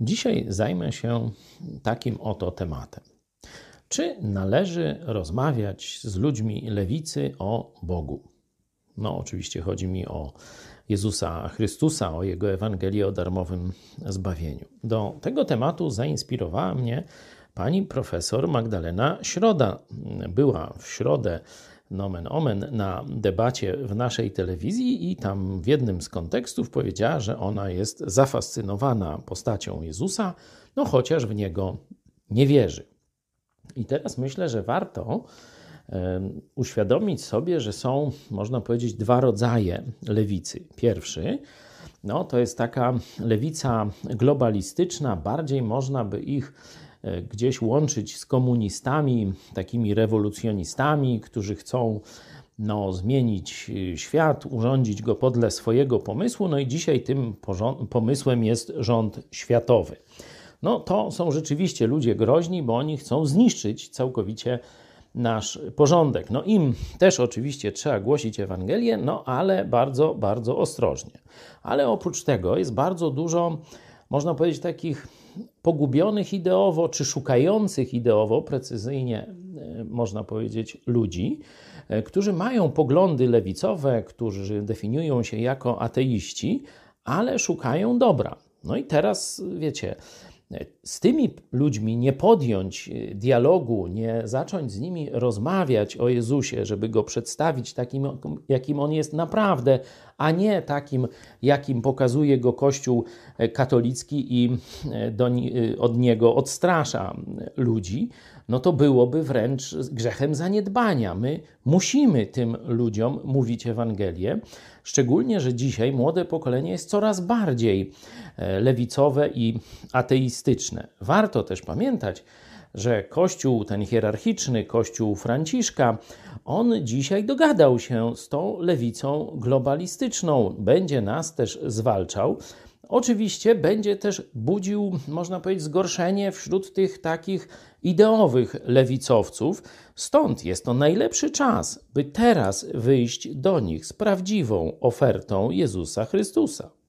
Dzisiaj zajmę się takim oto tematem. Czy należy rozmawiać z ludźmi lewicy o Bogu? No, oczywiście chodzi mi o Jezusa Chrystusa, o Jego Ewangelię o darmowym zbawieniu. Do tego tematu zainspirowała mnie pani profesor Magdalena Środa. Była w środę nomen omen na debacie w naszej telewizji i tam w jednym z kontekstów powiedziała, że ona jest zafascynowana postacią Jezusa, no chociaż w niego nie wierzy. I teraz myślę, że warto uświadomić sobie, że są, można powiedzieć, dwa rodzaje lewicy. Pierwszy, no, to jest taka lewica globalistyczna, bardziej można by ich gdzieś łączyć z komunistami, takimi rewolucjonistami, którzy chcą no, zmienić e, świat, urządzić go podle swojego pomysłu. No i dzisiaj tym pomysłem jest rząd światowy. No to są rzeczywiście ludzie groźni, bo oni chcą zniszczyć całkowicie nasz porządek. No im też oczywiście trzeba głosić Ewangelię, no ale bardzo, bardzo ostrożnie. Ale oprócz tego jest bardzo dużo, można powiedzieć, takich pogubionych ideowo, czy szukających ideowo, precyzyjnie e, można powiedzieć, ludzi, e, którzy mają poglądy lewicowe, którzy definiują się jako ateiści, ale szukają dobra. No i teraz, wiecie, z tymi ludźmi nie podjąć e, dialogu, nie zacząć z nimi rozmawiać o Jezusie, żeby go przedstawić takim, jakim on jest naprawdę, a nie takim, jakim pokazuje go Kościół e, katolicki i e, do, od niego odstrasza ludzi, no to byłoby wręcz grzechem zaniedbania. My musimy tym ludziom mówić Ewangelię, szczególnie, że dzisiaj młode pokolenie jest coraz bardziej lewicowe i ateistyczne. Warto też pamiętać, że Kościół ten hierarchiczny, Kościół Franciszka, on dzisiaj dogadał się z tą lewicą globalistyczną. Będzie nas też zwalczał. Oczywiście będzie też budził, można powiedzieć, zgorszenie wśród tych takich ideowych lewicowców. Stąd jest to najlepszy czas, by teraz wyjść do nich z prawdziwą ofertą Jezusa Chrystusa.